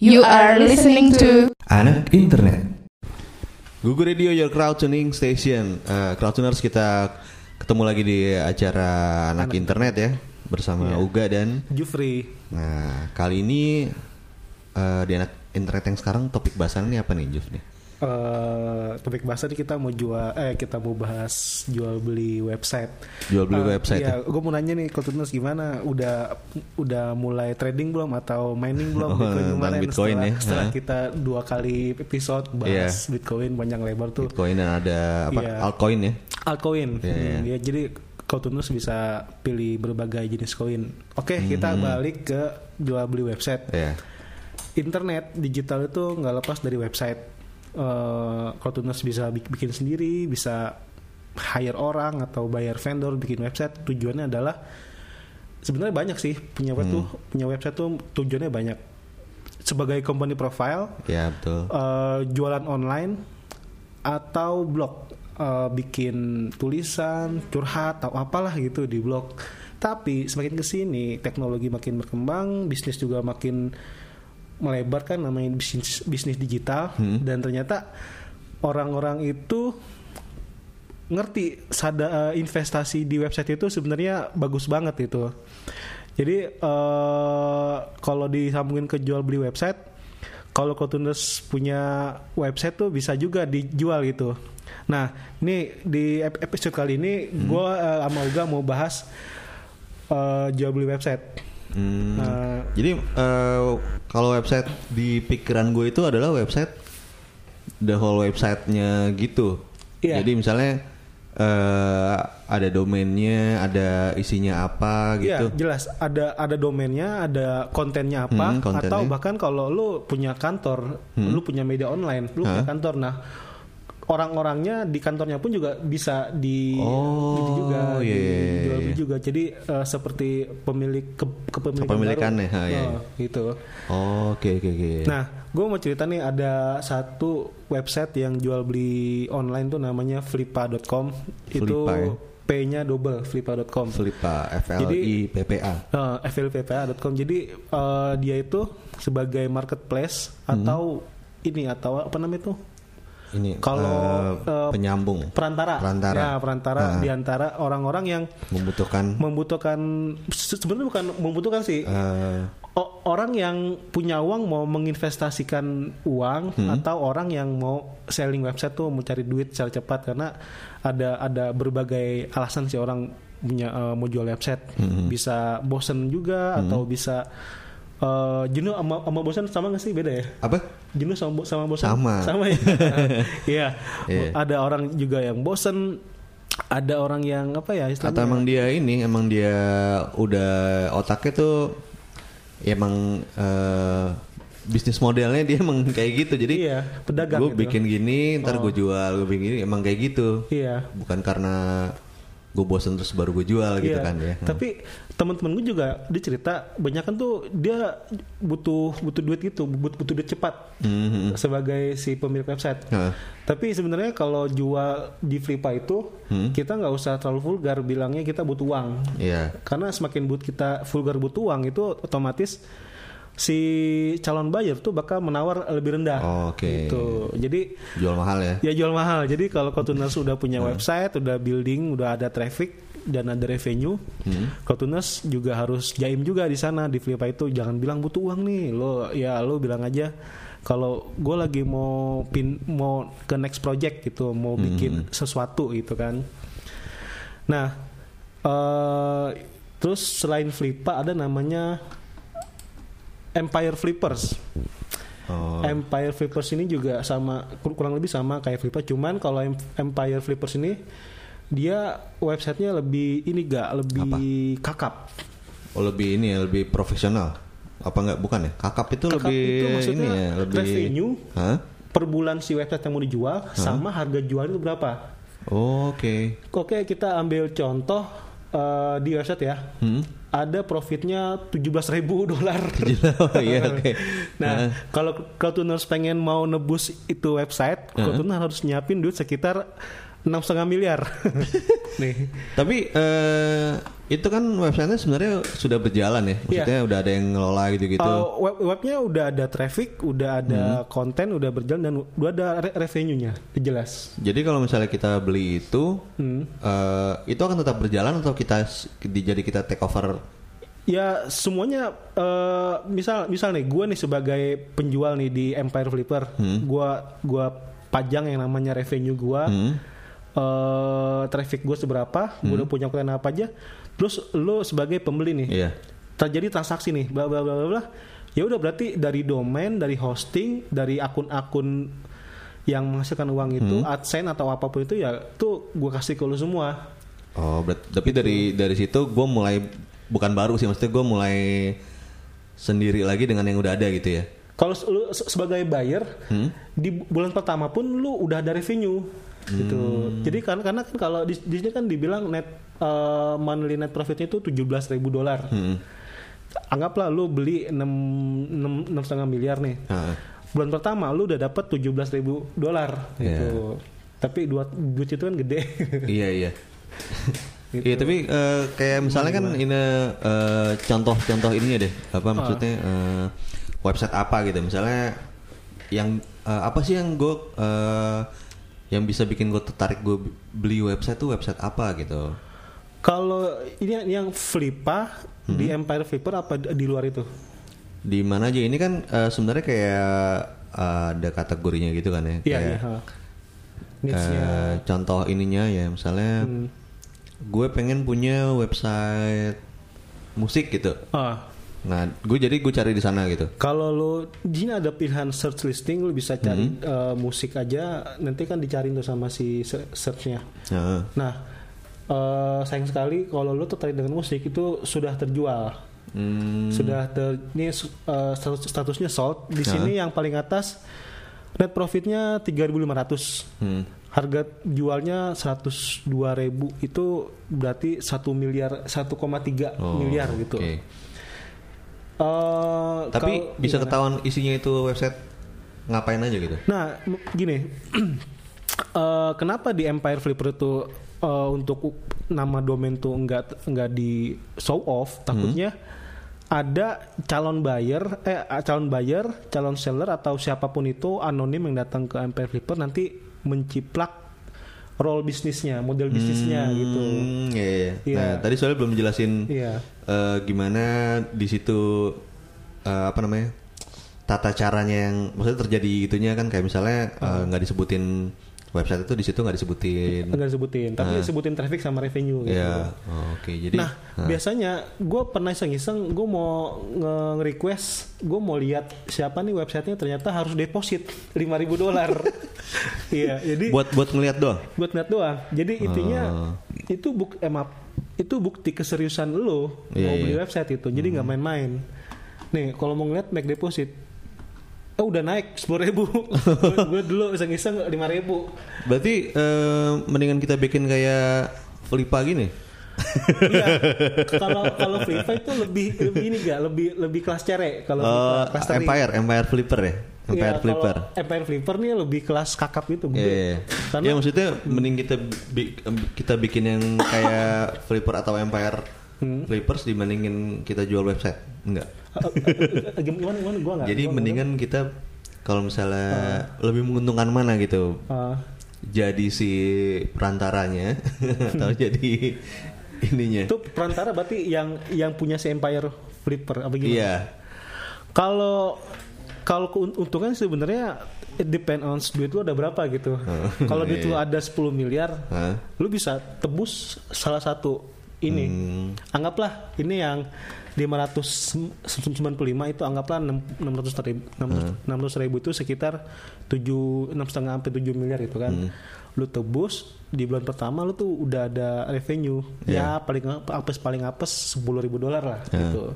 You are listening to Anak Internet. Google Radio Your Crowd Tuning Station. Uh, crowd Tuners kita ketemu lagi di acara Anak, Internet ya bersama Iya. Uga dan Jufri. nah kali ini uh, di Anak Internet yang sekarang topik bahasannya apa nih Juf nih? Eh, topik bahasan kita mau jual eh kita mau bahas jual beli website. Jual beli Eh, website Iya, ya? gue mau nanya nih Kotunus gimana? Udah udah mulai trading belum atau mining belum Oh, Bitcoin kemarin Bitcoin setelah, ya? setelah kita dua kali episode bahas Bitcoin panjang lebar tuh. Bitcoin dan ada apa? Iya. Altcoin ya? Altcoin. Iya, iya. Hmm, ya, jadi Kotunus bisa pilih berbagai jenis koin. Oke, kita balik ke jual beli website. Ya. internet digital itu nggak lepas dari website. Eh kalau Tunas bisa bik- bikin sendiri, bisa hire orang atau bayar vendor bikin website. Tujuannya adalah sebenarnya banyak sih punya web tuh punya website tuh tujuannya banyak. Sebagai company profile, Ya betul. eh, jualan online atau blog Eh, bikin tulisan curhat atau apalah gitu di blog tapi semakin ke sini teknologi makin berkembang bisnis juga makin melebar kan namanya bisnis bisnis digital dan ternyata orang-orang itu ngerti sada eh, investasi di website itu sebenarnya bagus banget itu. Jadi eh kalau disambungin ke jual beli website, kalau Kotundes punya website tuh bisa juga dijual gitu. Nah, ini di ep- episode kali ini gua eh, sama Uga mau bahas eh, jual beli website. Hmm. Nah, Jadi eh, kalau website di pikiran gue itu adalah website the whole websitenya gitu. Iya. Jadi misalnya eh, ada domainnya, ada isinya apa gitu. Iya jelas ada ada domainnya, ada kontennya apa, Hmm, kontennya. atau bahkan kalau lu punya kantor, lu punya media online, lu punya Hah? kantor, nah orang-orangnya di kantornya pun juga bisa di Oh, gitu juga, iya, iya, iya, dijual beli iya. juga. Jadi eh, seperti pemilik ke, kepemilikan Kepemilikannya, baru. ha, iya, Oh, gitu. Oh, Oke oke oke. Nah, gue mau cerita nih ada satu website yang jual beli online tuh namanya flippa.com. Itu ya? P-nya double flippa.com. Flipa F L I P P A. Uh, flppa.com. Jadi uh, dia itu sebagai marketplace Hmm. atau ini atau apa namanya itu Ini Kalau, eh, penyambung perantara. Perantara. Ya, perantara Ah. di antara orang-orang yang membutuhkan membutuhkan se- sebenarnya bukan membutuhkan sih. O- orang yang punya uang mau menginvestasikan uang Hmm. atau orang yang mau selling website tuh mau cari duit secara cepat karena ada ada berbagai alasan sih orang punya eh, mau jual website Hmm. bisa bosen juga atau bisa eh, jenuh sama, sama bosen sama nggak sih beda ya apa? Jenuh sama sama bosen Sama. sama ya? Iya. Iya. ada orang juga yang bosen ada orang yang apa ya istilahnya? Atau emang dia ini emang dia udah otaknya tuh ya emang eh, bisnis modelnya dia emang kayak gitu. Jadi Iya, pedagang gue gitu. bikin gini ntar gue jual gue bikin gini emang kayak gitu. Iya. Bukan karena gue bosen terus baru gue jual gitu Iya, kan ya Tapi teman-teman gue juga dia cerita banyak kan tuh dia butuh butuh duit gitu, but- butuh duit cepat Mhm. sebagai si pemilik website. Heeh. Tapi sebenarnya kalau jual di Flippa itu Hmm. kita nggak usah terlalu vulgar bilangnya kita butuh uang. Iya Karena semakin but kita vulgar butuh uang itu otomatis si calon buyer tuh bakal menawar lebih rendah. Oh, oke. Gitu. Jadi jual mahal ya Ya jual mahal. Jadi kalau Kotunas sudah Hmm. punya website, udah building, udah ada traffic dan ada revenue, Hmm. Kotunas juga harus jaim juga di sana di Flippa itu. Jangan bilang butuh uang nih. Lo ya lo bilang aja kalau gue lagi mau pin mau ke next project gitu, mau Hmm. bikin sesuatu gitu kan. Nah, eh terus selain Flippa ada namanya Empire Flippers. oh, Empire Flippers ini juga sama kur- kurang lebih sama kayak Flippa cuman kalau Em- Empire Flippers ini dia websitenya lebih ini gak lebih kakap. oh, lebih ini ya lebih profesional apa enggak bukan ya kakap itu Kakap lebih itu maksudnya ini ya lebih revenue. Hah? Per bulan si website yang mau dijual sama harga jual itu berapa? Oh, oke Oke kita ambil contoh eh, di website ya. Hmm? Ada profitnya 17.000 ribu dolar. oh iya oke. Nah, kalau kalau tuners pengen mau nebus itu website, kalau tuners harus nyiapin duit sekitar enam setengah miliar. Nih. Tapi eh, itu kan websitenya sebenarnya sudah berjalan ya. Maksudnya udah ada yang ngelola gitu-gitu. Uh, web webnya udah ada traffic, udah ada konten, udah berjalan dan udah ada re- revenue-nya, jelas. Jadi kalau misalnya kita beli itu, Hmm. eh, itu akan tetap berjalan atau kita s- di- jadi kita take over? Ya semuanya eh, misal misal nih gue nih sebagai penjual nih di Empire Flipper, gua gua pajang yang namanya revenue gua, Hmm. Eh, traffic gue seberapa, gue udah punya konten apa aja, terus lo sebagai pembeli nih, Iya. terjadi transaksi nih, bla bla bla bla bla, ya udah berarti dari domain, dari hosting, dari akun-akun yang menghasilkan uang itu, AdSense atau apa pun itu ya tuh gue kasih ke lo semua. Oh, berat- tapi dari dari situ gue mulai bukan baru sih, maksudnya gue mulai sendiri lagi dengan yang udah ada gitu ya. Kalau lu se- sebagai buyer di bu- bulan pertama pun lu udah ada revenue gitu. Jadi kan karena kan kalau di, di sini kan dibilang net eh, monthly net profitnya itu 17.000 ribu dolar. Hmm. Anggaplah lu beli 6 enam setengah miliar nih. Ah. Bulan pertama lu udah dapat 17.000 ribu dolar gitu. Tapi dua duit itu kan gede. iya iya. Gitu. Iya tapi eh, kayak misalnya kan ini eh, contoh-contoh ininya deh, apa maksudnya eh, website apa gitu, misalnya yang eh, apa sih yang gue eh, yang bisa bikin gue tertarik gue beli website tuh website apa gitu? Kalau ini yang- yang Flippa di Empire Flipper apa di luar itu? Di mana aja ini kan eh, sebenarnya kayak eh, ada kategorinya gitu kan ya? Iya, Kayak, iya. ha. Niche-nya. eh, contoh ininya ya misalnya Hmm. gue pengen punya website musik gitu. Ah, Nah, gue jadi gue cari di sana gitu. Kalau lo di sini ada pilihan search listing, lo bisa cari Hmm. eh, musik aja, nanti kan dicari tuh sama si se- searchnya. Nah, Nah, eh, sayang sekali kalau lo tertarik dengan musik itu sudah terjual, hmm, sudah ter, ini eh, status, statusnya sold. Di sini yang paling atas net profitnya 3.500, hmm. harga jualnya 102.000 itu berarti 1 miliar, 1,3 Oh, miliar gitu. oke. Eh, Tapi kalau- bisa gimana? ketahuan isinya itu website ngapain aja gitu? Nah, gini, eh, kenapa di Empire Flipper itu eh, untuk nama domain tuh nggak nggak di show off? Takutnya ada calon buyer, eh calon buyer, calon seller atau siapa pun itu anonim yang datang ke Empire Flipper nanti menciplak role bisnisnya, model bisnisnya gitu. Hmm, iya, iya. Iya. Nah, tadi soalnya belum jelasin Iya. eh, gimana di situ eh, apa namanya tata caranya yang maksudnya terjadi itunya kan kayak misalnya eh, nggak disebutin website itu di situ nggak disebutin. Enggak disebutin, tapi disebutin traffic sama revenue gitu. Ya, oh, oke. Jadi Nah, biasanya gue pernah iseng-iseng, gue mau nge- nge-request, gue mau lihat siapa nih websitenya ternyata harus deposit 5.000 dolar. Iya, jadi buat buat ngeliat doang. buat net doang. Jadi intinya Oh. itu buk, eh, maaf, itu bukti keseriusan lo Iya, mau beli iya. website itu. Jadi nggak main-main. Nih, kalau mau ngeliat make deposit, oh udah naik sepuluh ribu. gue dulu iseng-iseng lima ribu. Berarti eh, mendingan kita bikin kayak Flipa gini. Iya. Kalau kalau Flippa itu lebih lebih ini gak lebih lebih kelas cere kalau kelas teri. Empire, Empire Flipper ya. Empire Iya, kalau Flipper. Empire Flipper nih lebih kelas kakap itu Iya, gede. iya. Karena Ya maksudnya mending kita bi- kita bikin yang kayak Flipper atau Empire Hmm. Flippers dibandingin kita jual website. Enggak. Eh, eh, gimana gimana gua nggak. Jadi gua- mendingan kita kalau misalnya lebih menguntungkan mana gitu. Ah, Jadi si perantaranya atau jadi ininya. itu perantara berarti yang yang punya si Empire Flipper apa gimana? Iya. Kalau kalau keuntungan sebenarnya it depend on duit lu ada berapa gitu. Kalau duit lu Iya. ada 10 miliar, Hah? lu bisa tebus salah satu ini. Hmm. Anggaplah ini yang 595 itu anggaplah 600 ribu, 600 ribu itu sekitar 7 6 setengah sampai 7 miliar itu kan. Hmm. Lu tebus di bulan pertama lu tuh udah ada revenue. Iya. Ya paling apes paling apes 10 ribu dolar lah Ya. gitu.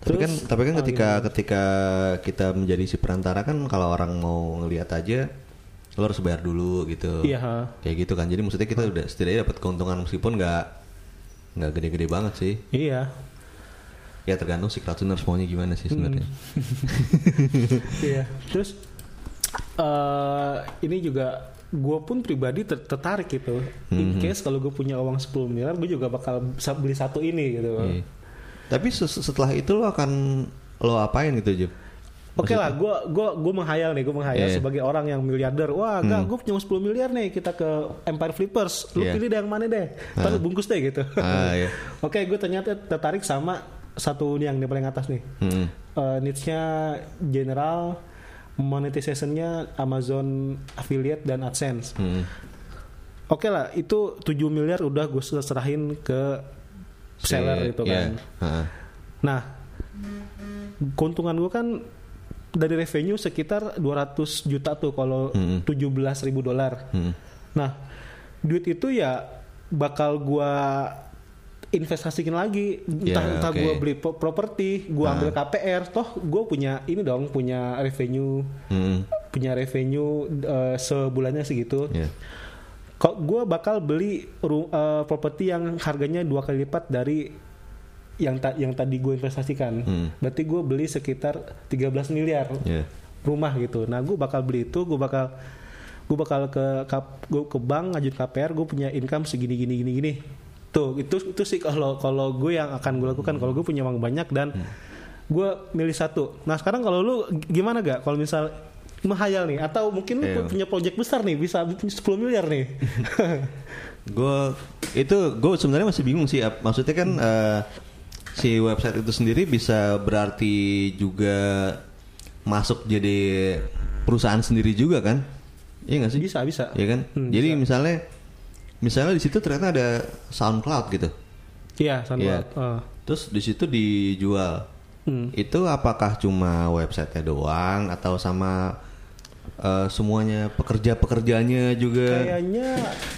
Tapi Terus, kan tapi kan ketika ketika kita menjadi si perantara kan kalau orang mau ngelihat aja lo harus bayar dulu gitu. Iya. Kayak gitu kan. Jadi maksudnya kita udah setidaknya dapat keuntungan meskipun nggak nggak gede-gede banget sih. Iya. Ya tergantung si crowdtuners maunya gimana sih sebenarnya. Iya. Terus eh ini juga gue pun pribadi ter- tertarik gitu. In Mhm. case kalau gue punya uang 10 miliar, gue juga bakal bisa beli satu ini gitu. Iya. Tapi setelah itu lo akan lo apain gitu Jeb? Oke lah, gue gua gue menghayal nih, gue menghayal Iya. sebagai orang yang miliarder. Wah, Hmm. gue punya 10 miliar nih, kita ke Empire Flippers. Lu Iya. pilih deh yang mana deh? Ntar lu bungkus deh gitu. Ah, iya. Oke, gue ternyata tertarik sama satu yang di paling atas nih. Hmm. Eh, niche-nya general, monetization-nya Amazon affiliate dan AdSense. Hmm. Oke lah, itu 7 miliar udah gue serahin ke seller Si- gitu iya. kan. Ah. Nah, keuntungan gue kan dari revenue sekitar 200 juta tuh kalau Mm-mm. 17 ribu dolar. Hmm. Nah, duit itu ya bakal gue investasikan lagi entah Ya, entah oke. gue beli pro- properti gue Ah. ambil KPR toh gue punya ini dong punya revenue Hmm. punya revenue eh, sebulannya segitu Iya. kok gue bakal beli eh, properti yang harganya dua kali lipat dari yang ta- yang tadi gue investasikan. Hmm. Berarti gue beli sekitar 13 miliar Iya. rumah gitu. Nah gue bakal beli itu, gue bakal gue bakal ke kap, gue ke bank ngajut KPR, gue punya income segini gini gini gini. Tuh itu itu sih kalau kalau gue yang akan gue lakukan kalau gue punya uang banyak dan gue milih satu. Nah sekarang kalau lu gimana gak? Kalau misal menghayal nih atau mungkin lu Iya. punya project besar nih bisa 10 miliar nih. Gue itu gue sebenarnya masih bingung sih. Maksudnya kan eh, si website itu sendiri bisa berarti juga masuk jadi perusahaan sendiri juga kan? Iya nggak sih? bisa bisa. Iya kan? Hmm, jadi bisa. misalnya misalnya di situ ternyata ada SoundCloud gitu. Iya. SoundCloud. Eh. Terus di situ dijual. Hmm. Itu apakah cuma websitenya doang atau sama eh, semuanya pekerja-pekerjanya juga? Kayaknya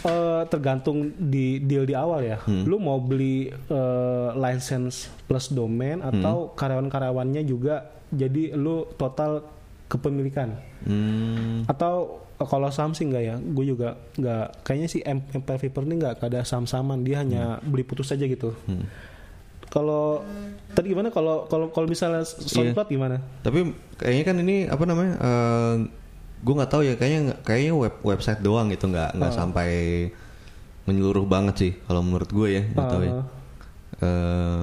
eh, tergantung di deal di awal ya. Hmm. Lu mau beli eh, license plus domain atau karyawan-karyawannya juga jadi lu total kepemilikan. Hmm. Atau eh, kalau saham sih enggak ya. Gue juga enggak kayaknya sih Em- Empire Flipper ini enggak ada saham-sahaman, dia hanya beli putus aja gitu. Hmm. Kalau tadi gimana kalau kalau kalau misalnya SoundCloud gimana? Tapi kayaknya kan ini apa namanya? Gue nggak tahu ya kayaknya kayaknya web website doang gitu nggak nggak Oh. sampai menyeluruh banget sih kalau menurut gue ya nggak tahu ya. Uh, Eh,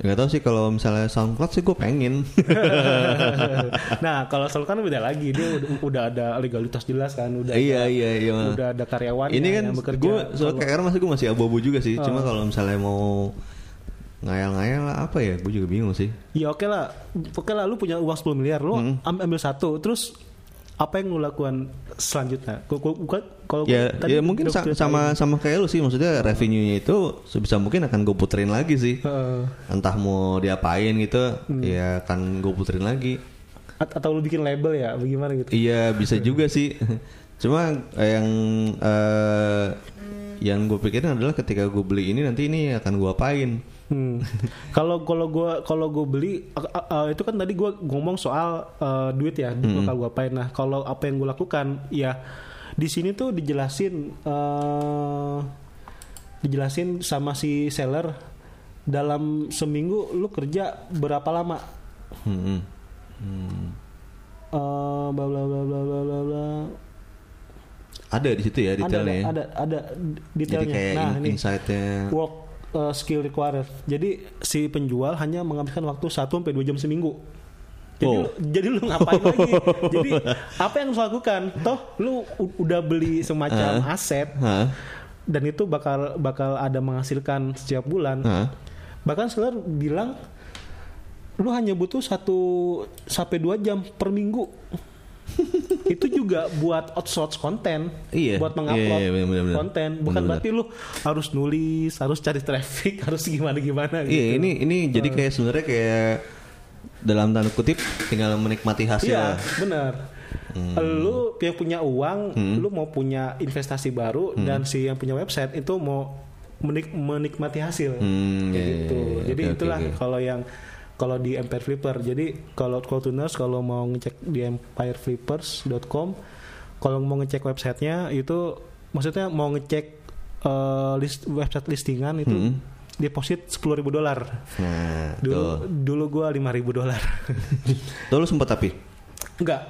nggak tahu sih kalau misalnya SoundCloud sih gue pengen. nah kalau SoundCloud kan beda lagi dia udah, udah ada legalitas jelas kan udah iya ada, iya iya. udah ada karyawan ini kan yang bekerja gue soal KR masih gue masih abu-abu juga sih. Cuma Oh. kalau misalnya mau ngayal-ngayal lah apa ya? Gue juga bingung sih. Ya oke lah, oke lah lu punya uang 10 miliar, lu Hmm. am- ambil satu, terus apa yang lu lakukan selanjutnya? Gua- gua- bukan kalau Ya, tadi ya mungkin sa- sama sama kayak lu sih maksudnya revenue-nya itu sebisa mungkin akan gue puterin lagi sih. Heeh. Entah mau diapain gitu, Hmm. ya akan gue puterin lagi. A- atau lu bikin label ya, bagaimana gitu? Iya bisa juga sih. Cuma eh, yang eh, yang gue pikirin adalah ketika gue beli ini nanti ini akan gue apain. Hmm. Kalau kalau gua kalau gua beli a- a- itu kan tadi gua ngomong soal eh, duit ya, Hmm. bakal gua apain. Nah, kalau apa yang gua lakukan ya di sini tuh dijelasin eh dijelasin sama si seller dalam seminggu lu kerja berapa lama Hmm, hmm. Hmm. Eh, bla bla bla bla bla bla bla. Ada di situ ya detailnya. ada ya. ada ada Jadi detailnya. kayak nah, in- ini insight-nya. work uh, skill required. Jadi si penjual hanya menghabiskan waktu 1 sampai 2 jam seminggu. Jadi, Oh. lu, jadi lu ngapain lagi? Jadi apa yang harus lakukan? Toh lu udah beli semacam Ah. aset Hah? dan itu bakal bakal ada menghasilkan setiap bulan. Hah? Bahkan seller bilang lu hanya butuh satu sampai dua jam per minggu. itu juga buat outsource konten, Iya. buat mengupload Iya, iya, konten. Bukan Bener-bener. berarti lu harus nulis, harus cari traffic, harus gimana gimana. Iya gitu. ini ini jadi kayak sebenarnya kayak dalam tanda kutip tinggal menikmati hasil. Iya, benar. Lu yang punya uang, lu mau punya investasi baru dan si yang punya website itu mau menik- menikmati hasil. Hmm, Kayak iya, gitu. iya, iya. Jadi Oke, oke, itulah oke. kalau yang kalau di Empire Flipper. Jadi kalau tuners kalau mau ngecek di empireflippers.com, kalau mau ngecek websitenya itu maksudnya mau ngecek eh, list website listingan itu Hmm. deposit 10.000 ribu dolar. Nah, Dulu tuh. dulu gua 5.000 ribu dolar. Tuh lu sempet tapi? Enggak.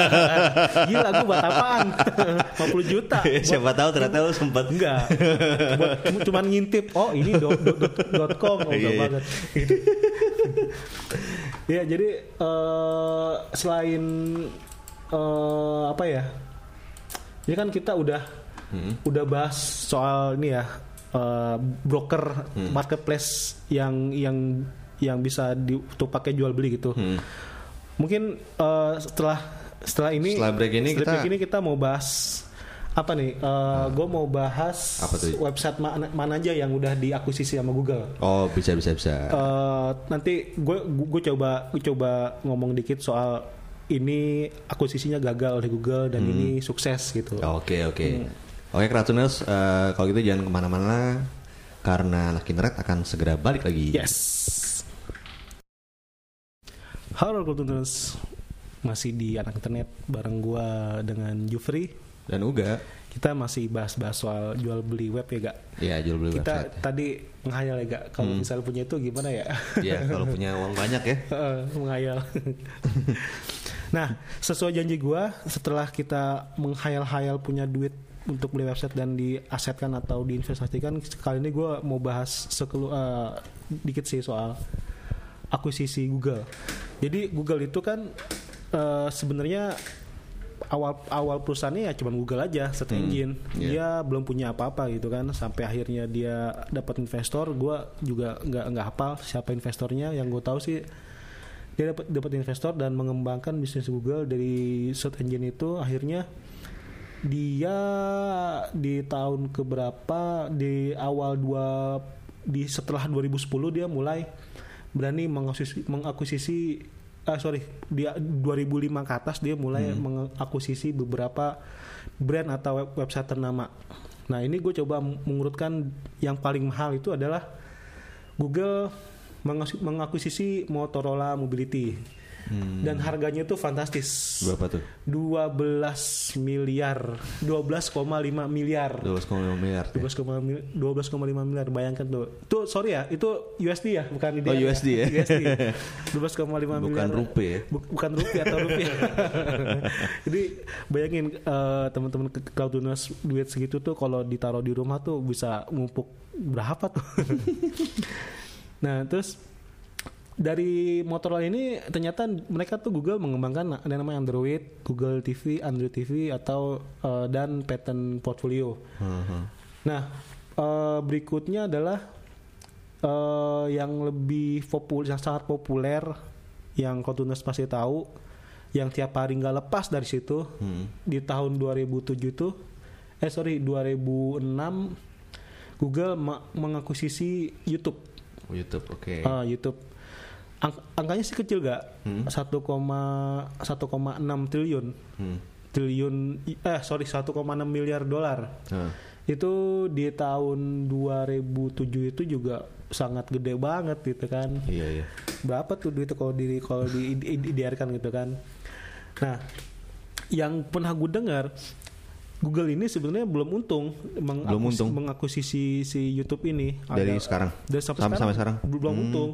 Gila gue buat apaan? 50 juta. Buat- Siapa tahu ternyata lu sempat Enggak. Buat cuma- cuman ngintip. Oh ini dot, dot, dot, dot com. Oh, Iya, iya. banget. ya jadi eh, selain eh, apa ya? Ini kan kita udah Hmm. udah bahas soal ini ya eh, broker Hmm. marketplace yang yang yang bisa di, untuk pakai jual beli gitu. Hmm. Mungkin eh, setelah setelah ini Setelah break ini setelah kita- break ini kita mau bahas apa nih? gue mau bahas Apa tuh? website mana, mana aja yang udah diakuisisi sama Google. Oh bisa bisa bisa. Eh, nanti gue gue coba gue coba ngomong dikit soal ini akuisisinya gagal oleh Google dan Hmm. ini sukses gitu. Oke oke. Hmm. Oke Kratuners, eh, kalau gitu jangan ke mana-mana karena Lucky Nerd akan segera balik lagi. Yes. Halo Kultuners masih di anak internet bareng gua dengan Jufri. Dan Uga, Kita masih bahas-bahas soal jual beli web ya gak? ya jual beli Kita website. tadi menghayal ya gak? Kalau misalnya punya itu gimana ya? Ya kalau punya uang banyak ya. Menghayal. nah, sesuai janji gua setelah kita menghayal-hayal punya duit untuk beli website dan diasetkan atau diinvestasikan, kali ini gua mau bahas sekelu eh, dikit sih soal akuisisi Google. Jadi Google itu kan eh, sebenarnya awal awal perusahaannya ya cuma Google aja search Hmm, engine. iya. Dia belum punya apa-apa gitu kan sampai akhirnya dia dapat investor. Gua juga nggak nggak hafal siapa investornya. Yang gue tahu sih dia dapat dapat investor dan mengembangkan bisnis Google dari search engine itu akhirnya dia di tahun keberapa di awal dua di setelah 2010 dia mulai berani mengakuisisi, mengakuisisi ah sorry dia 2005 ke atas dia mulai mengakuisisi beberapa brand atau web- website ternama. Nah ini gue coba mengurutkan yang paling mahal itu adalah Google mengaku- mengakuisisi Motorola Mobility Hmm. dan harganya tuh fantastis. Berapa tuh? 12 miliar 12,5 miliar 12,5 miliar. ya? 12,5 mil- 12,5 miliar bayangkan tuh itu sorry ya itu USD ya bukan Oh, USD ya? USD 12,5 miliar Bukan rupiah ya? Bu- bukan rupiah atau rupiah jadi bayangin eh, teman-teman ke Clouduners duit segitu tuh kalau ditaruh di rumah tuh bisa ngumpuk berapa tuh nah terus dari Motorola ini ternyata mereka tuh Google mengembangkan ada namanya Android, Google TV, Android TV atau eh, dan patent portfolio. Heeh. Nah, eh, berikutnya adalah eh, yang lebih populer, yang sangat populer, yang Kotunas pasti tahu, yang tiap hari nggak lepas dari situ Hmm. di tahun 2007 itu, eh sorry 2006 Google mengakuisisi YouTube. Oh, YouTube, oke. Ah, YouTube. Ang- angkanya sih kecil gak? Hmm. 1,1,6 triliun. Hmm. Triliun eh sorry 1,6 miliar dolar. Heeh. Itu di tahun 2007 itu juga sangat gede banget gitu kan. Iya iya. Berapa tuh duit kalau di kalau di, di, diidearkan gitu kan. Nah, yang pernah gue dengar Google ini sebenarnya belum untung mengakus- Belum untung. mengakuisisi si YouTube ini Dari Ada- sekarang? dari sampai, Sampai- sekarang, sampai sekarang? belum Hmm. untung.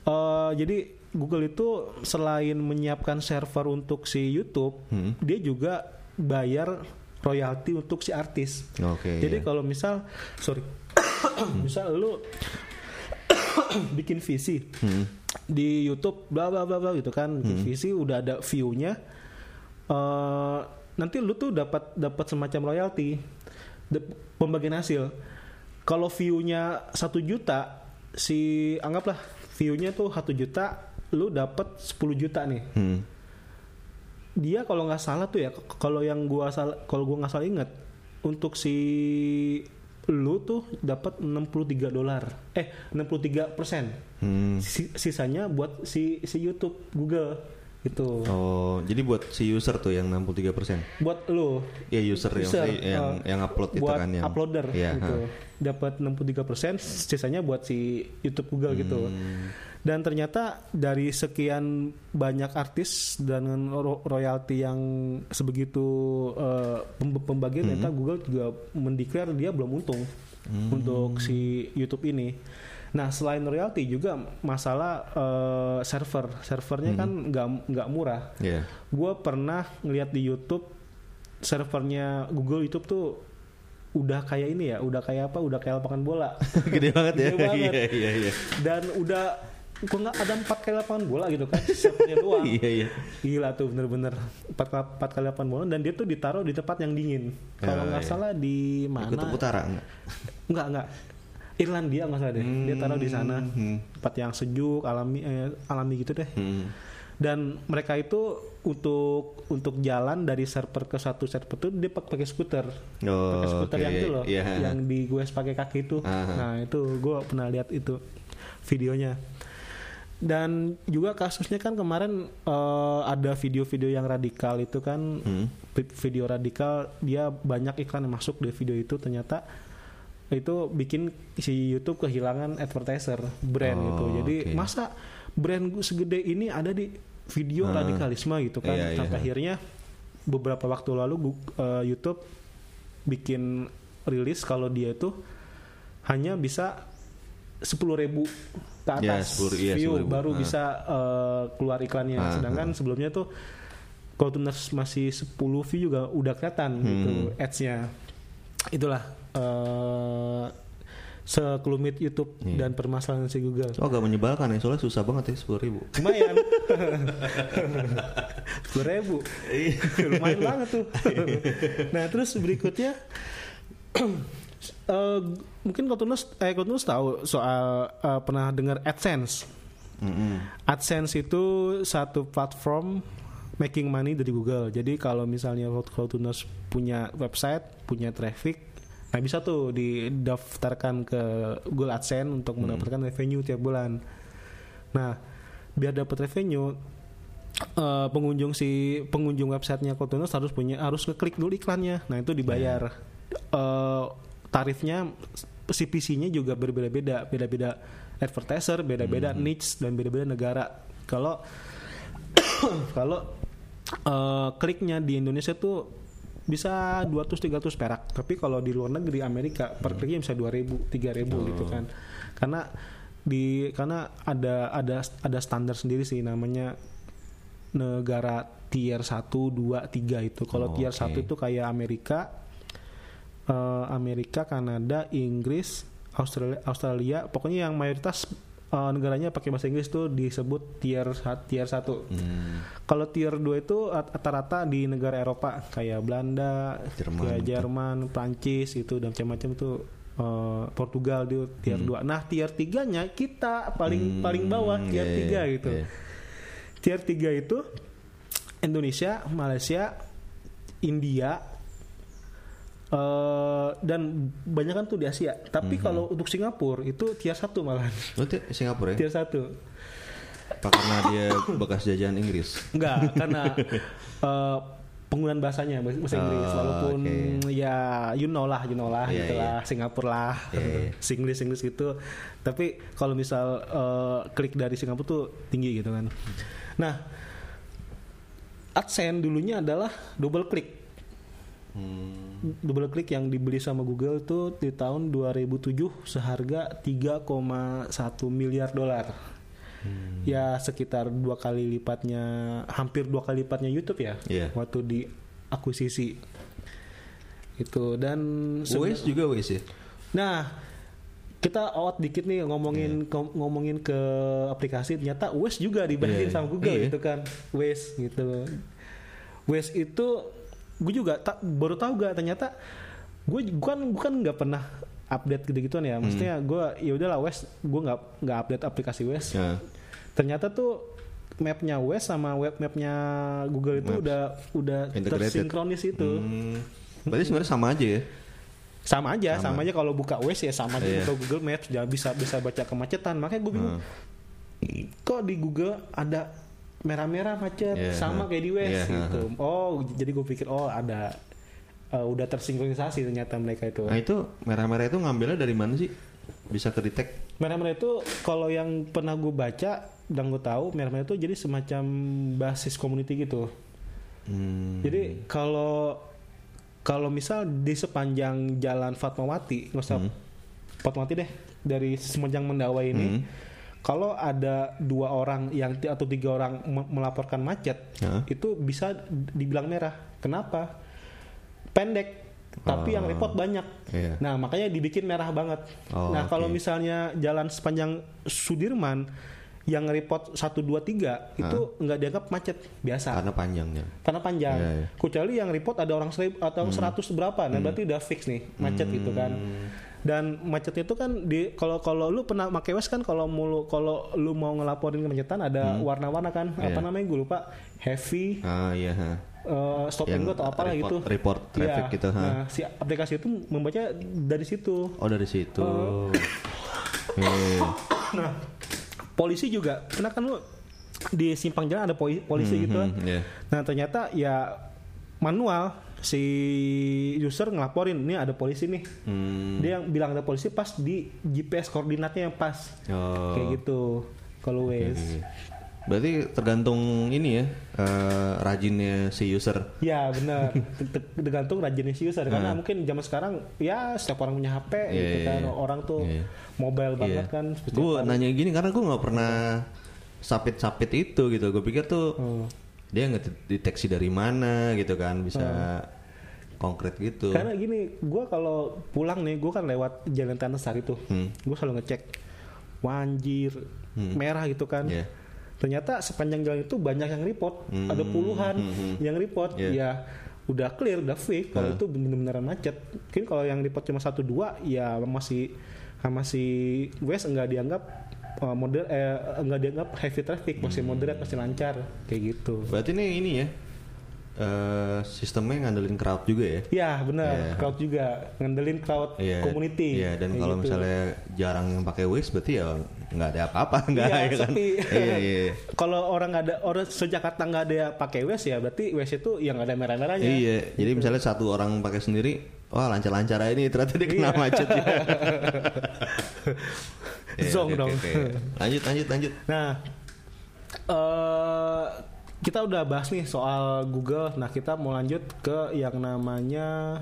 Eh, jadi Google itu selain menyiapkan server untuk si YouTube, Hmm. dia juga bayar royalti untuk si artis. Oke. Jadi iya. kalau misal, sorry, misal lu bikin visi Hmm. di YouTube, bla bla bla bla gitu kan, bikin visi udah ada view-nya, eh, nanti lu tuh dapat dapat semacam royalti, pembagian hasil. Kalau view-nya satu juta, si anggaplah view-nya tuh satu juta, lu dapat 10 juta nih Hmm. dia kalau nggak salah tuh ya kalau yang gua salah kalau gua nggak salah inget untuk si lu tuh dapat 63 dolar eh 63 persen Hmm. sisanya buat si si YouTube Google gitu Oh, jadi buat si user tuh yang 63%. buat lu Ya user, yang User, yang eh, yang upload itu buat kan yang uploader Iya, gitu ha. dapat 63 persen sisanya buat si YouTube Google gitu Hmm. dan ternyata dari sekian banyak artis dengan ro- royalti yang sebegitu pem- pembagian Hmm. ternyata Google juga mendeklar dia belum untung untuk si YouTube ini Nah selain royalti juga masalah eh, server, servernya kan nggak nggak murah. Iya. Gue pernah ngeliat di YouTube servernya Google YouTube tuh udah kayak ini ya, udah kayak apa? Udah kayak lapangan bola. Gede banget ya. Gede banget. Iya iya iya. Dan udah kok nggak ada empat kali lapangan bola gitu kan servernya doang. Iya iya. Gila tuh bener-bener empat, empat kali lapangan bola dan dia tuh ditaruh di tempat yang dingin. Kalau Ya, nggak iya. salah di mana? Kutub Utara enggak? Enggak enggak. Irlandia nggak salah deh. Dia taruh di sana Hmm. tempat yang sejuk, alami eh, alami gitu deh. Hmm. Dan mereka itu untuk untuk jalan dari server ke satu server itu dia pak- pakai skuter. Oh, pakai skuter oke. yang itu loh, Iya. yang di gue pakai kaki itu. Aha. Nah, itu gue pernah lihat itu videonya. Dan juga kasusnya kan kemarin eh, ada video-video yang radikal itu kan Hmm. vi- video radikal dia banyak iklan yang masuk di video itu ternyata itu bikin si YouTube kehilangan advertiser brand Oh, gitu. Jadi oke. masa brand gue segede ini ada di video Ah. radikalisme gitu kan. Iya, iya. Sampai akhirnya beberapa waktu lalu eh, YouTube bikin rilis kalau dia itu hanya bisa 10.000 ribu ke Ya, atas 10 iya, view 10.000. baru Ah. bisa eh, keluar iklannya. Ah, Sedangkan sebelumnya tuh kalau tuh masih 10 view juga udah kelihatan gitu Hmm. ads-nya. Itulah eh sekelumit YouTube Iya. dan permasalahan si Google. Oh agak menyebalkan ya soalnya susah banget ya sepuluh ribu. Lumayan. Sepuluh ribu. Lumayan banget tuh. nah terus berikutnya. eh, mungkin Kotunus, eh Kotunus tahu soal eh, pernah dengar AdSense. AdSense itu satu platform making money dari Google. Jadi kalau misalnya Kotunus punya website, punya traffic, nah bisa tuh didaftarkan ke Google AdSense untuk mendapatkan revenue tiap bulan. Nah, biar dapat revenue eh, pengunjung si pengunjung websitenya Kotunus harus punya harus ngeklik dulu iklannya. Nah, itu dibayar. Eh, tarifnya CPC-nya juga berbeda-beda, beda-beda advertiser, beda-beda niche dan beda-beda negara. Kalau kalau eh, kliknya di Indonesia tuh bisa 200 300 perak. Tapi kalau di luar negeri Amerika per kliknya bisa 2000, 3000 gitu kan. Karena di karena ada ada ada standar sendiri sih namanya negara tier 1, 2, 3 itu. Kalau Oh, tier oke. 1 itu kayak Amerika eh, Amerika, Kanada, Inggris, Australia, Australia, pokoknya yang mayoritas eh, negaranya pakai bahasa Inggris tuh disebut tier tier 1. Hmm. Kalau tier 2 itu rat- rata-rata di negara Eropa kayak Belanda, Jerman kayak gitu. Jerman, Prancis itu dan macam-macam itu eh, Portugal di tier 2. Nah, tier 3-nya kita paling Hmm, paling bawah tier iya, 3 iya, gitu. iya. Tier 3 itu Indonesia, Malaysia, India eh, dan banyak kan tuh di Asia. Tapi Hmm. kalau untuk Singapura itu tier 1 malahan. Berarti Singapura ya? tier 1. Apa karena dia bekas jajahan Inggris? Enggak, karena eh, penggunaan bahasanya bahasa bahasa Inggris Oh, walaupun oke. ya you know lah, you know lah Iya, gitu iya. lah, Singapura lah. Iya, iya. Singlish Inggris gitu. Tapi kalau misal eh, klik dari Singapura tuh tinggi gitu kan. Nah, AdSense dulunya adalah double click. Hmm. Double click yang dibeli sama Google tuh di tahun 2007 seharga 3,1 miliar dolar. Hmm. Ya sekitar dua kali lipatnya, hampir dua kali lipatnya YouTube ya. Iya. Waktu di akuisisi itu dan Waze juga Waze ya? Nah, kita out dikit nih ngomongin ko- ngomongin ke aplikasi ternyata Waze juga dibandingin Iya, sama Google iya. gitu kan. Waze gitu. Waze itu gue juga tak baru tahu gak ternyata gue kan gue kan nggak pernah update gitu-gituan ya. Maksudnya Hmm. gue ya udahlah Waze gue nggak nggak update aplikasi Waze. Ya. Ternyata tuh mapnya Waze sama web mapnya Google itu Maps. udah udah Integrated. tersinkronis itu. Hmm. Berarti sebenarnya sama aja ya? sama aja sama, Sama. aja kalau buka Waze ya sama aja buka Google Maps jangan bisa bisa baca kemacetan makanya gue bingung Hmm. kok di Google ada merah-merah macet Iya, sama huh. kayak di Waze Iya, gitu huh, oh jadi gue pikir oh ada eh, udah tersinkronisasi ternyata mereka itu Nah itu merah-merah itu ngambilnya dari mana sih? Bisa ke detect? merah-merah itu kalau yang pernah gue baca dan gue tahu merah-merah itu jadi semacam basis community gitu Hmm. Jadi kalau kalau misal di sepanjang jalan Fatmawati, nggak usah Hmm. Fatmawati deh, dari semenjang mendakwa ini Hmm. Kalau ada dua orang yang atau tiga orang me- melaporkan macet Hah? itu bisa dibilang merah kenapa pendek tapi yang Oh. report banyak Iya. nah makanya dibikin merah banget Oh, nah kalau oke. misalnya jalan sepanjang Sudirman yang report 1 2 3 itu nggak dianggap macet biasa Karena panjangnya. karena panjang. Iya, iya. Kecuali yang report ada orang seribu atau 100 berapa, nah berarti udah fix nih macet gitu kan. Dan macet itu kan di kalau kalau lu pernah pakai Waze kan kalau mulu kalau lu mau ngelaporin kemacetan ada warna-warna kan apa Iya. namanya gue lupa heavy Ah iya. eh, stop and go atau apalah report, gitu. Report traffic Iya. gitu. ha. Nah, si aplikasi itu membaca dari situ. Oh dari situ. Iya. Nah, polisi juga, karena kan lu di simpang jalan ada poli- polisi Hmm, gitu kan. hmm, iya. Nah ternyata ya manual si user ngelaporin ini ada polisi nih. Hmm. Dia yang bilang ada polisi pas di GPS koordinatnya yang pas. Oh. Kayak gitu. Kalau Waze. Berarti tergantung ini ya eh, rajinnya si user. Ya benar. Te- te- Tergantung rajinnya si user karena Ah. mungkin zaman sekarang ya setiap orang punya HP Iya, gitu kan. iya. Orang tuh Iya. mobile banget Iya. kan. Gue nanya gini karena gue nggak pernah sapit-sapit itu gitu. Gue pikir tuh Hmm. Dia nggak deteksi dari mana gitu kan bisa konkret gitu. Karena gini, gue kalau pulang nih, gue kan lewat jalan Tanah Sari tuh, Hmm. gue selalu ngecek wanjir merah gitu kan. Iya. Ternyata sepanjang jalan itu banyak yang report, Hmm. ada puluhan Hmm, hmm. yang report. Iya. Ya udah clear, udah fix. Kalau Hah. itu bener-beneran macet. Mungkin kalau yang report cuma satu dua, ya masih sama si West nggak dianggap uh, moder eh, nggak dianggap heavy traffic, masih moderate, masih lancar, kayak gitu. Berarti ini ini ya eh, sistemnya ngandelin crowd juga ya. Ya benar, Iya. crowd juga ngandelin crowd Iya, community. Iya, dan kayak kalau gitu. misalnya jarang yang pakai Waze berarti ya nggak ada apa-apa, nggak Iya, ya kan? sepi. iya, iya. Kalau orang nggak ada orang sejakarta nggak ada pakai Waze ya berarti Waze itu yang ada merah-merahnya. Iya, jadi misalnya satu orang pakai sendiri, wah lancar-lancar aja ini ternyata dia kena Iya. macet ya. Iya, Zong dong. Lanjut, lanjut, lanjut. Nah, eh kita udah bahas nih soal Google. Nah, kita mau lanjut ke yang namanya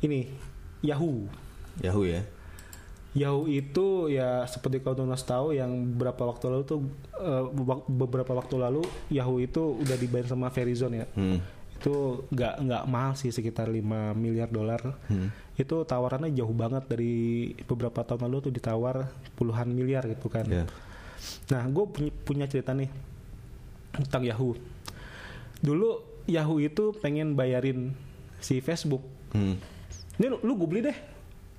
ini Yahoo. Yahoo ya. Yahoo itu ya seperti kau Tunas tahu yang beberapa waktu lalu tuh eh, beberapa waktu lalu Yahoo itu udah dibayar sama Verizon ya. Hmm. Itu nggak nggak mahal sih sekitar 5 miliar dolar. Hmm. Itu tawarannya jauh banget dari beberapa tahun lalu tuh ditawar puluhan miliar gitu kan. Ya. Nah, gue punya, punya cerita nih tentang Yahoo. Dulu Yahoo itu pengen bayarin si Facebook. Hmm. Ini lu, lu gue beli deh.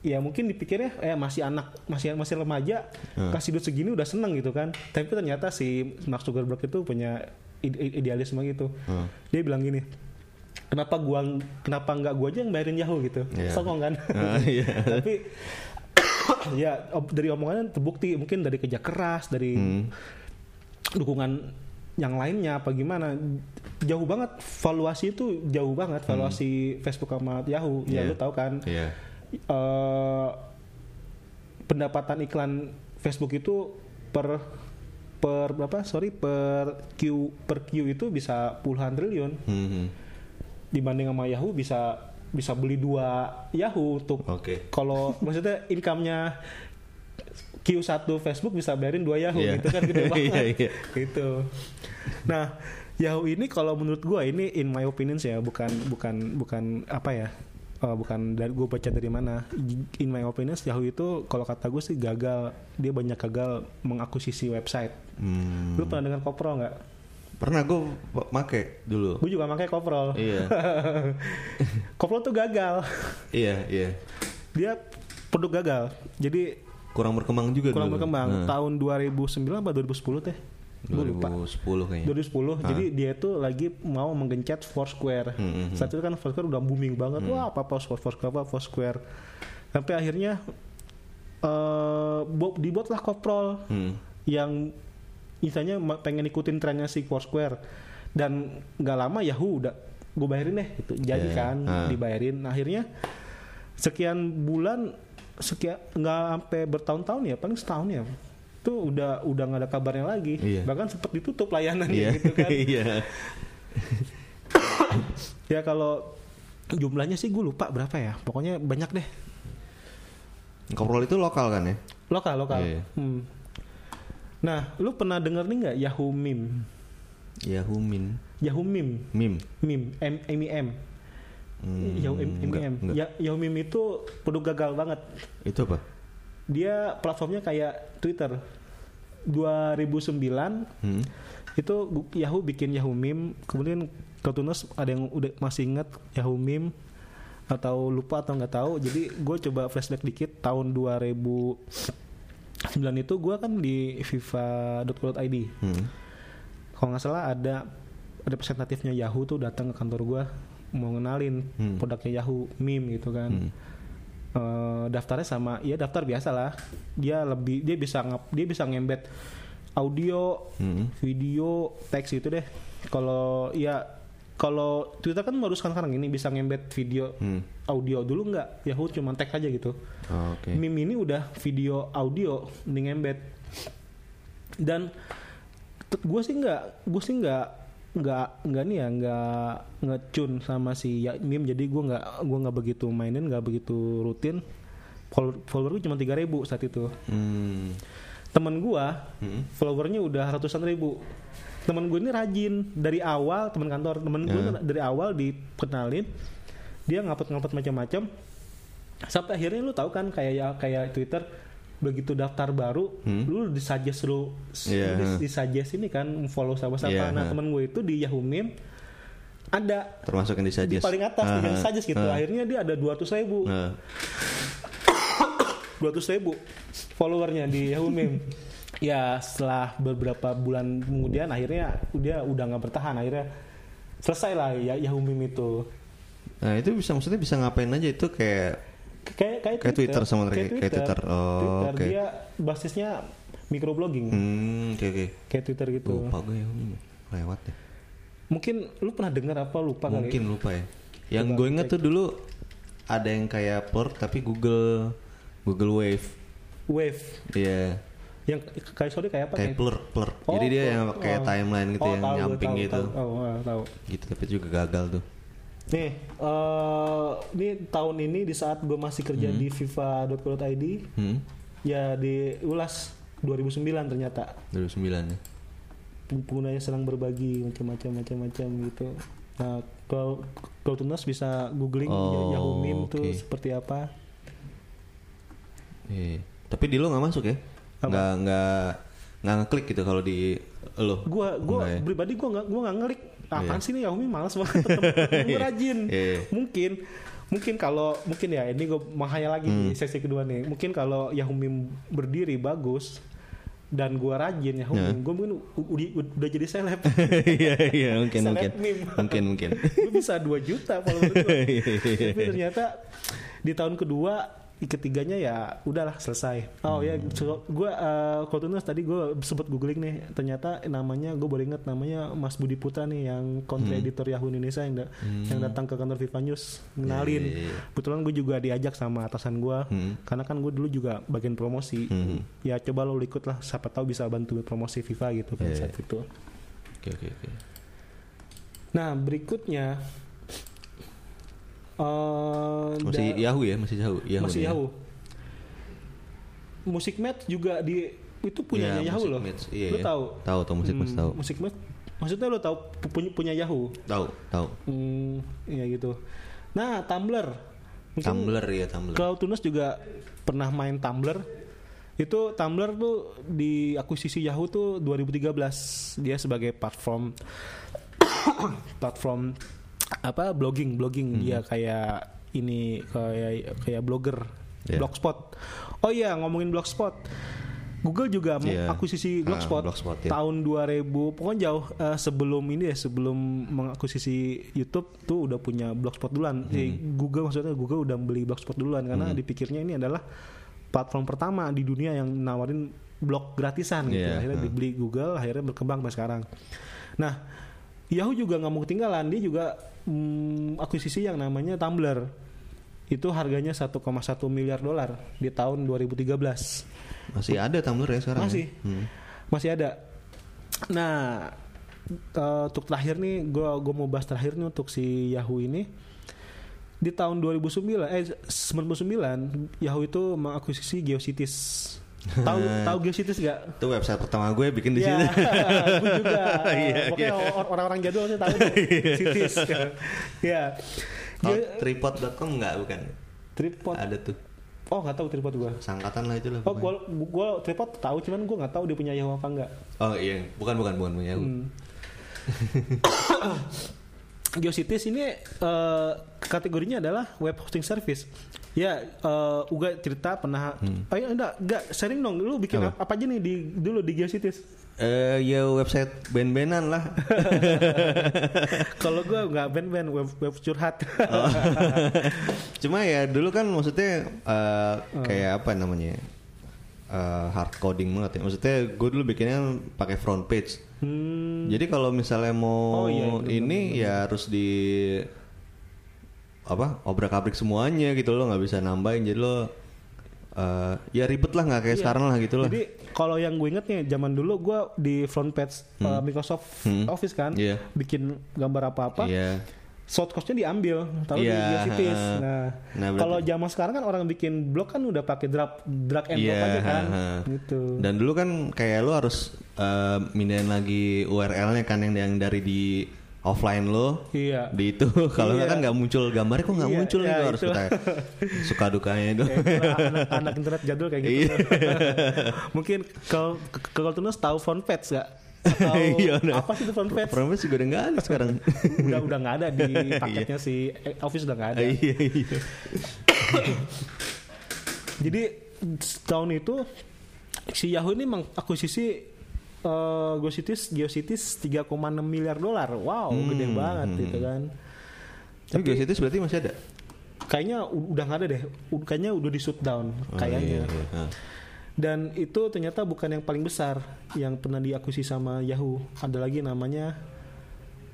Ya mungkin dipikirnya eh masih anak, masih masih remaja, Hmm. kasih duit segini udah seneng gitu kan. Tapi ternyata si Mark Zuckerberg itu punya ide- ide- idealisme gitu. Hmm. Dia bilang gini, kenapa gua kenapa nggak gua aja yang bayarin Yahoo gitu? Iya. Songong kan. Ah, iya. Tapi ya dari omongannya terbukti mungkin dari kerja keras, dari Hmm. dukungan yang lainnya apa gimana jauh banget valuasi itu jauh banget valuasi Facebook sama Yahoo ya Hmm. Iya. lu tahu kan Iya. eh, pendapatan iklan Facebook itu per per berapa sorry per Q per Q itu bisa puluhan triliun Hmm, hmm. dibanding sama Yahoo bisa bisa beli dua Yahoo untuk Oke. kalau maksudnya income-nya Q1 Facebook bisa bayarin dua Yahoo Iya. gitu kan gede Iya, banget iya. gitu nah Yahoo ini kalau menurut gua ini in my opinion ya bukan bukan bukan apa ya eh, bukan dari gue baca dari mana in my opinion Yahoo itu kalau kata gue sih gagal dia banyak gagal mengakuisisi website Hmm. lu pernah dengar Koprol nggak Pernah gue make dulu. gue juga pakai Koprol Iya. Koprol tuh gagal iya, iya. dia produk gagal jadi Kurang berkembang juga kurang dulu. berkembang. Nah, tahun 2009 apa 2010 teh? Gue lupa. 2010 kayaknya. 2010 jadi dia tuh lagi mau menggencet Foursquare. Hmm, hmm, saat itu kan Foursquare udah booming banget. Wah apa apa Foursquare apa Foursquare. Sampai akhirnya eh bo- dibuatlah Koprol Hmm. yang misalnya pengen ikutin trennya si Foursquare. Dan nggak lama Yahoo udah gue bayarin deh gitu. Jadi Iya. kan Ah. dibayarin. Akhirnya sekian bulan sekian nggak sampai bertahun-tahun ya paling setahun ya itu udah udah nggak ada kabarnya lagi Iya. bahkan sempat ditutup layanannya Iya. gitu kan Iya. ya kalau jumlahnya sih gue lupa berapa ya pokoknya banyak deh Koprol itu lokal kan ya? Lokal, lokal. Iya. Hmm. Nah, lu pernah denger nih nggak Yahoo Meme? Yahoo Min. Yahoo Meme, Mim. Meme, M M I M. Hmm, Yahoo M M I enggak, enggak. Ya, itu produk gagal banget. Itu apa? Dia platformnya kayak Twitter. 2009 Hmm. itu Yahoo bikin Yahoo Meme, kemudian Cartooners ada yang udah masih ingat Yahoo Meme atau lupa atau nggak tahu. Jadi gue coba flashback dikit tahun 2009 itu gue kan di FIFA.co.id. Hmm. Kalau nggak salah ada representatifnya Yahoo tuh datang ke kantor gue mau ngenalin Hmm. produknya Yahoo Meme gitu kan. Hmm. Eh, daftarnya sama ya daftar biasa lah dia lebih dia bisa ngap dia bisa ngembet audio Hmm. video teks itu deh kalau ya kalau Twitter kan baru sekarang ini bisa ngembet video Hmm. audio dulu nggak Yahoo cuma teks aja gitu Oh, Oke. meme ini udah video audio di ngembet dan gue sih nggak gue sih nggak nggak nggak nih ya nggak ngecun sama si ya, meme jadi gue nggak gue nggak begitu mainin nggak begitu rutin follower follower gue cuma 3000 saat itu Hmm. temen gue Hmm. followernya udah ratusan ribu temen gue ini rajin dari awal teman kantor temen gue Ya. dari awal dikenalin dia ngapet-ngapet macam-macam sampai akhirnya lu tahu kan kayak ya kayak Twitter begitu daftar baru Hmm. lu disuggest lu Iya. lu dis- disuggest ini kan follow sama siapa Iya, nah ha. temen gue itu di Yahoo Meme ada Termasuk yang di disuggest. paling atas Ah, di ah, suggest gitu ah. akhirnya dia ada 200 ribu Ah. 200 ribu followernya di Yahoo Meme. ya setelah beberapa bulan kemudian akhirnya dia udah nggak bertahan akhirnya selesai lah ya Yahoo Meme itu. Nah itu bisa maksudnya bisa ngapain aja itu kayak Kayak kayak, Kayak Twitter sama kayak- kayak Twitter. Oh, Twitter. oke. Dia basisnya microblogging hmm oke oke. kayak Twitter gitu. Lupa gue ya lewat ya. Mungkin lu pernah dengar apa lupa Mungkin kali? lupa ya. Yang gue inget tuh dulu ada yang kayak Plur tapi Google Google Wave. Wave Iya. yang kayak sorry kayak apa? Kayak Plur Plur. Jadi dia yang kayak timeline gitu Oh, yang tahu nyamping tahu, gitu. tahu. Oh, ah, tahu. Gitu tapi juga gagal tuh. Nih, eh ini tahun ini di saat gue masih kerja di FIFA.co.id, Hmm. ya diulas 2009 ternyata 2009 ya. penggunanya senang berbagi macam-macam macam-macam gitu. Nah, kalau kalau tunas bisa googling Oh, Yahoo Meme tuh oke. seperti apa. Iya. Tapi di lo nggak masuk ya? Apa? Nggak nggak nggak ngeklik gitu kalau di lo. Gua gua Enggak ya? pribadi gua nggak gua nggak ngelik apaan Iya. sih nih Yahoo Meme males banget. gue rajin. Iya. Mungkin mungkin kalau mungkin ya ini gue menghayal lagi Hmm. di sesi kedua nih. Mungkin kalau Yahoo Meme berdiri bagus dan gua rajin Yahoo Ya. Meme, gue mungkin udah, udah jadi seleb. Iya iya mungkin Seleb mungkin mungkin mungkin. gue bisa 2 juta follower gue. Iya, iya, Tapi ternyata di tahun kedua ketiganya ya udahlah selesai. Oh ya, Hmm. so, gue uh, Kotunus tadi gue sempat googling nih, ternyata namanya gue baru inget namanya Mas Budi Putra nih yang country Hmm. editor Yahoo Indonesia yang, da- yang datang ke kantor Viva News ngenalin. Iya, iya, iya. Kebetulan gue juga diajak sama atasan gue, Hmm. karena kan gue dulu juga bagian promosi. Hmm. Ya coba lo ikut lah, siapa tahu bisa bantu promosi Viva gitu kan Iya, saat itu. Oke oke oke. Nah berikutnya eh, Masih da- Yahoo ya masih Yahoo. Yahoo masih nih ya? Yahoo. Musik Match juga di itu punyanya Iya, Yahoo loh. Match, iya, lu iya. tahu? Tahu tahu musik Match Hmm, tahu. Musik Match maksudnya lu tahu pu- punya punya Yahoo. Tahu tahu. Hmm, iya gitu. Nah, Tumblr. Mungkin Tumblr ya Tumblr. Cloud Tunes juga pernah main Tumblr. Itu Tumblr tuh di akuisisi Yahoo tuh 2013. Dia sebagai platform platform apa blogging blogging Hmm. dia kayak ini kayak kayak blogger Yeah. blogspot oh iya ngomongin blogspot Google juga Iya. akuisisi Ah, blogspot, Blogspot, ya. tahun 2000 pokoknya jauh eh, sebelum ini ya sebelum mengakuisisi YouTube tuh udah punya blogspot duluan Eh, Hmm. Google maksudnya Google udah beli blogspot duluan karena dipikirnya ini adalah platform pertama di dunia yang nawarin blog gratisan gitu Iya, akhirnya ah. dibeli Google akhirnya berkembang sampai sekarang nah Yahoo juga nggak mau ketinggalan dia juga mm, akuisisi yang namanya Tumblr itu harganya 1,1 miliar dolar di tahun 2013 Masih ada Tumblr ya sekarang? Masih. Ya? Hmm. masih ada. Nah, eh, untuk terakhir nih, gue gue mau bahas terakhir nih untuk si Yahoo ini. di tahun 2009 eh 99 Yahoo itu mengakuisisi GeoCities. Tahu tahu GeoCities gak? Itu website pertama gue bikin di Iya, sini. gue juga. Iya, Pokoknya iya. or- orang-orang jadul sih tahu GeoCities. Ya. Oh, Ge- tripod.com enggak bukan? tripod. Ada tuh. Oh, nggak tahu tripod gua. Sangkatan lah itu lah. Oh, gua, gua tripod tahu cuman gua nggak tahu dia punya Yahoo apa enggak. Oh iya, bukan bukan bukan punya aku. Hmm. GeoCities ini eh, kategorinya adalah web hosting service. Ya, eh, Uga cerita pernah. Oh ya, enggak, enggak sharing dong. Lu bikin Apa? apa, aja nih di dulu di GeoCities? Eh ya website band-bandan lah. Kalau gua nggak band-band web web curhat. Oh. Cuma ya dulu kan maksudnya eh, Oh. kayak apa namanya? eh, hard coding banget ya. Maksudnya gue dulu bikinnya pakai front page. Hmm, Jadi kalau misalnya mau Oh, iya, bener, ini ya harus di apa obrak-abrik semuanya gitu loh nggak bisa nambahin jadi lo eh, ya ribet lah nggak kayak Iya. sekarang lah gitu loh. Jadi kalau yang gue inget nih zaman dulu gue di front page uh, Microsoft Hmm. Office kan, Iya. bikin gambar apa-apa, Iya. Short cost-nya diambil, taruh di Iya, GeoCities. Nah, Nah, kalau zaman sekarang kan orang bikin blog kan udah pakai drag drag and drop Iya, aja kan, ha, ha. gitu. Dan dulu kan kayak lo harus eh, mindahin lagi URL-nya kan yang yang dari di offline lo Iya. di itu kalau nggak Iya. kan nggak muncul gambarnya kok nggak Iya, muncul iya, harus kita suka dukanya itu. Ya, anak, anak internet jadul kayak gitu. Iya. Mungkin kalau kalau Tunus tahu front page gak? Atau Iya, udah. apa sih itu front page? Front page juga udah nggak ada sekarang. udah udah nggak ada di paketnya si eh, Office udah nggak ada. Iya iya. Jadi tahun itu si Yahoo ini mengakuisisi uh, GeoCities GeoCities 3,6 miliar dolar. Wow, gede Hmm, banget hmm, gitu kan. Tapi GeoCities berarti masih ada. Kayaknya udah nggak ada deh. Kayaknya udah di shutdown Oh, kayaknya. iya, iya. Dan itu ternyata bukan yang paling besar yang pernah diakuisisi sama Yahoo. Ada lagi namanya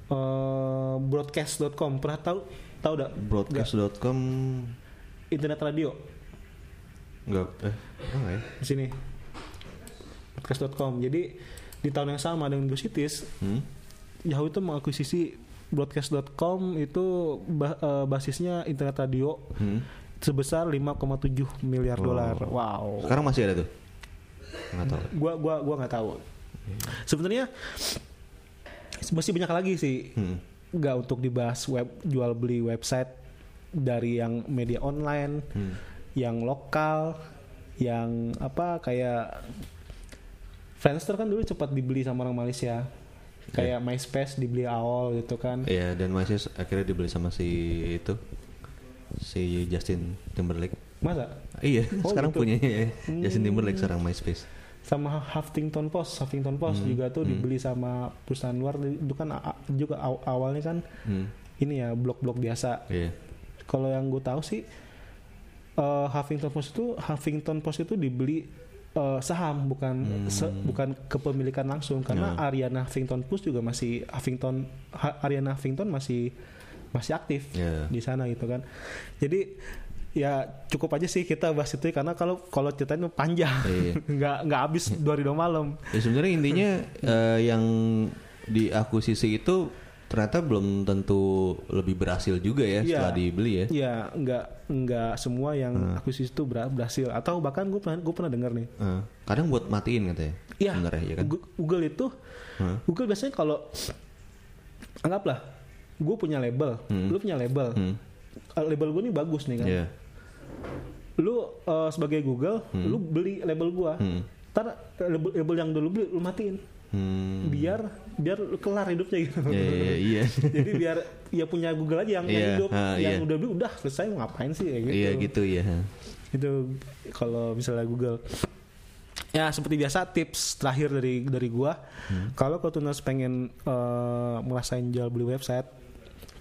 uh, broadcast.com. Pernah tahu tahu enggak? Broadcast.com Internet radio nggak eh oh, nggak ya? di sini. broadcast.com. Jadi di tahun yang sama dengan GoCities, Hmm? Yahoo itu mengakuisisi broadcast.com itu ba- eh, basisnya internet radio Hmm? Sebesar 5,7 miliar Oh. dolar. Wow. Sekarang masih ada tuh? Nggak tahu. Gua gua gua nggak tahu. Sebenarnya masih banyak lagi sih. Hmm. Nggak untuk dibahas web jual beli website dari yang media online, Hmm. yang lokal, yang apa kayak Friendster kan dulu cepat dibeli sama orang Malaysia. Kayak MySpace dibeli awal gitu kan. Iya dan masih akhirnya dibeli sama si itu si Justin Timberlake. Masa? Iya, Oh, sekarang gitu. punya Justin Timberlake sekarang MySpace. Sama Huffington Post, Huffington Post juga tuh dibeli sama perusahaan luar itu kan juga aw- awalnya kan Hmm. ini ya blog-blog biasa. Iya. Kalau yang gue tahu sih eh, Huffington Post itu Huffington Post itu dibeli eh, saham bukan se- bukan kepemilikan langsung karena Ariana Huffington Post juga masih Huffington Ha- Ariana Huffington masih masih aktif Iya. di sana gitu kan. Jadi ya cukup aja sih kita bahas itu karena kalau kalau ceritanya panjang Iya. nggak nggak habis dua hari dua malam. Ya sebenarnya intinya eh, yang diakuisisi itu ternyata belum tentu lebih berhasil juga ya Iya. setelah dibeli ya. Ya nggak nggak semua yang Hmm. akuisisi itu ber- berhasil atau bahkan gue pernah gue pernah dengar nih Eh, kadang buat matiin katanya. Iya, ya kan. Google itu, Hah? Google biasanya kalau anggaplah, gue punya label, Hmm. lu punya label, Hmm. Eh, label gue ini bagus nih kan, Iya. lu eh, sebagai Google, lu beli label gue, Hmm. ntar eh, label, label yang dulu beli lu matiin, Hmm. biar biar lu kelar hidupnya gitu. Iya, iya, iya. Jadi biar ya punya Google aja yang, Iya, hidup, ah, yang iya. udah beli udah selesai mau ngapain sih ya gitu. Iya gitu ya. itu kalau misalnya Google ya seperti biasa tips terakhir dari dari gua kalau kau tunas pengen eh, ngerasain jual beli website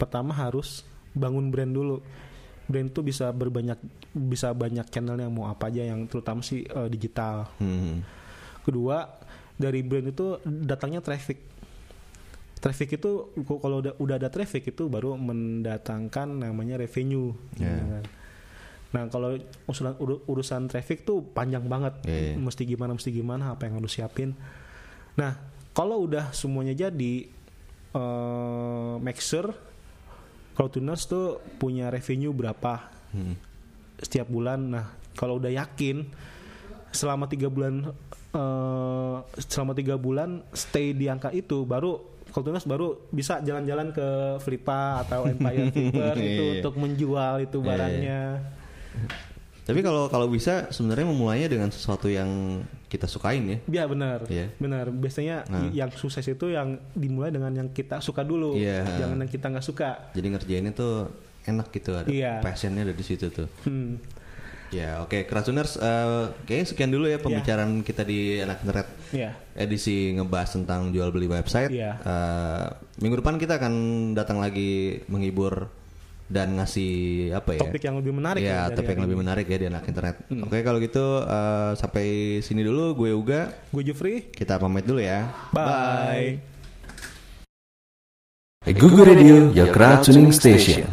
pertama harus bangun brand dulu brand itu bisa berbanyak bisa banyak channel yang mau apa aja yang terutama sih eh, digital Hmm. kedua dari brand itu datangnya traffic traffic itu kalau udah udah ada traffic itu baru mendatangkan namanya revenue Ya. ya kan. nah kalau urusan uru- urusan traffic tuh panjang banget Ya, ya. mesti gimana mesti gimana apa yang harus siapin nah kalau udah semuanya jadi eh, make sure Kalau tuners tuh punya revenue berapa Hmm. setiap bulan. Nah, kalau udah yakin selama tiga bulan eh, selama tiga bulan stay di angka itu baru kalau tuners baru bisa jalan-jalan ke Flipa atau Empire Flipper itu Iya. untuk menjual itu Iya, barangnya. Tapi kalau kalau bisa sebenarnya memulainya dengan sesuatu yang kita sukain ya. Iya benar, Iya. benar. Biasanya Nah. yang sukses itu yang dimulai dengan yang kita suka dulu, Iya. jangan yang kita nggak suka. Jadi ngerjainnya tuh enak gitu ada Iya. passionnya ada di situ tuh. Hmm. Ya oke Krasuners eh, kayaknya sekian dulu ya pembicaraan kita di anak internet Iya. edisi ngebahas tentang jual beli website. Iya. Eh, minggu depan kita akan datang lagi menghibur dan ngasih apa ya? Topik yang lebih menarik Ya, ya dari topik yang lebih menarik ya di anak internet. Oke kalau gitu eh, sampai sini dulu gue Uga. Gue Jufri. Kita pamit dulu ya. Bye. Google Radio, your crowd tuning station.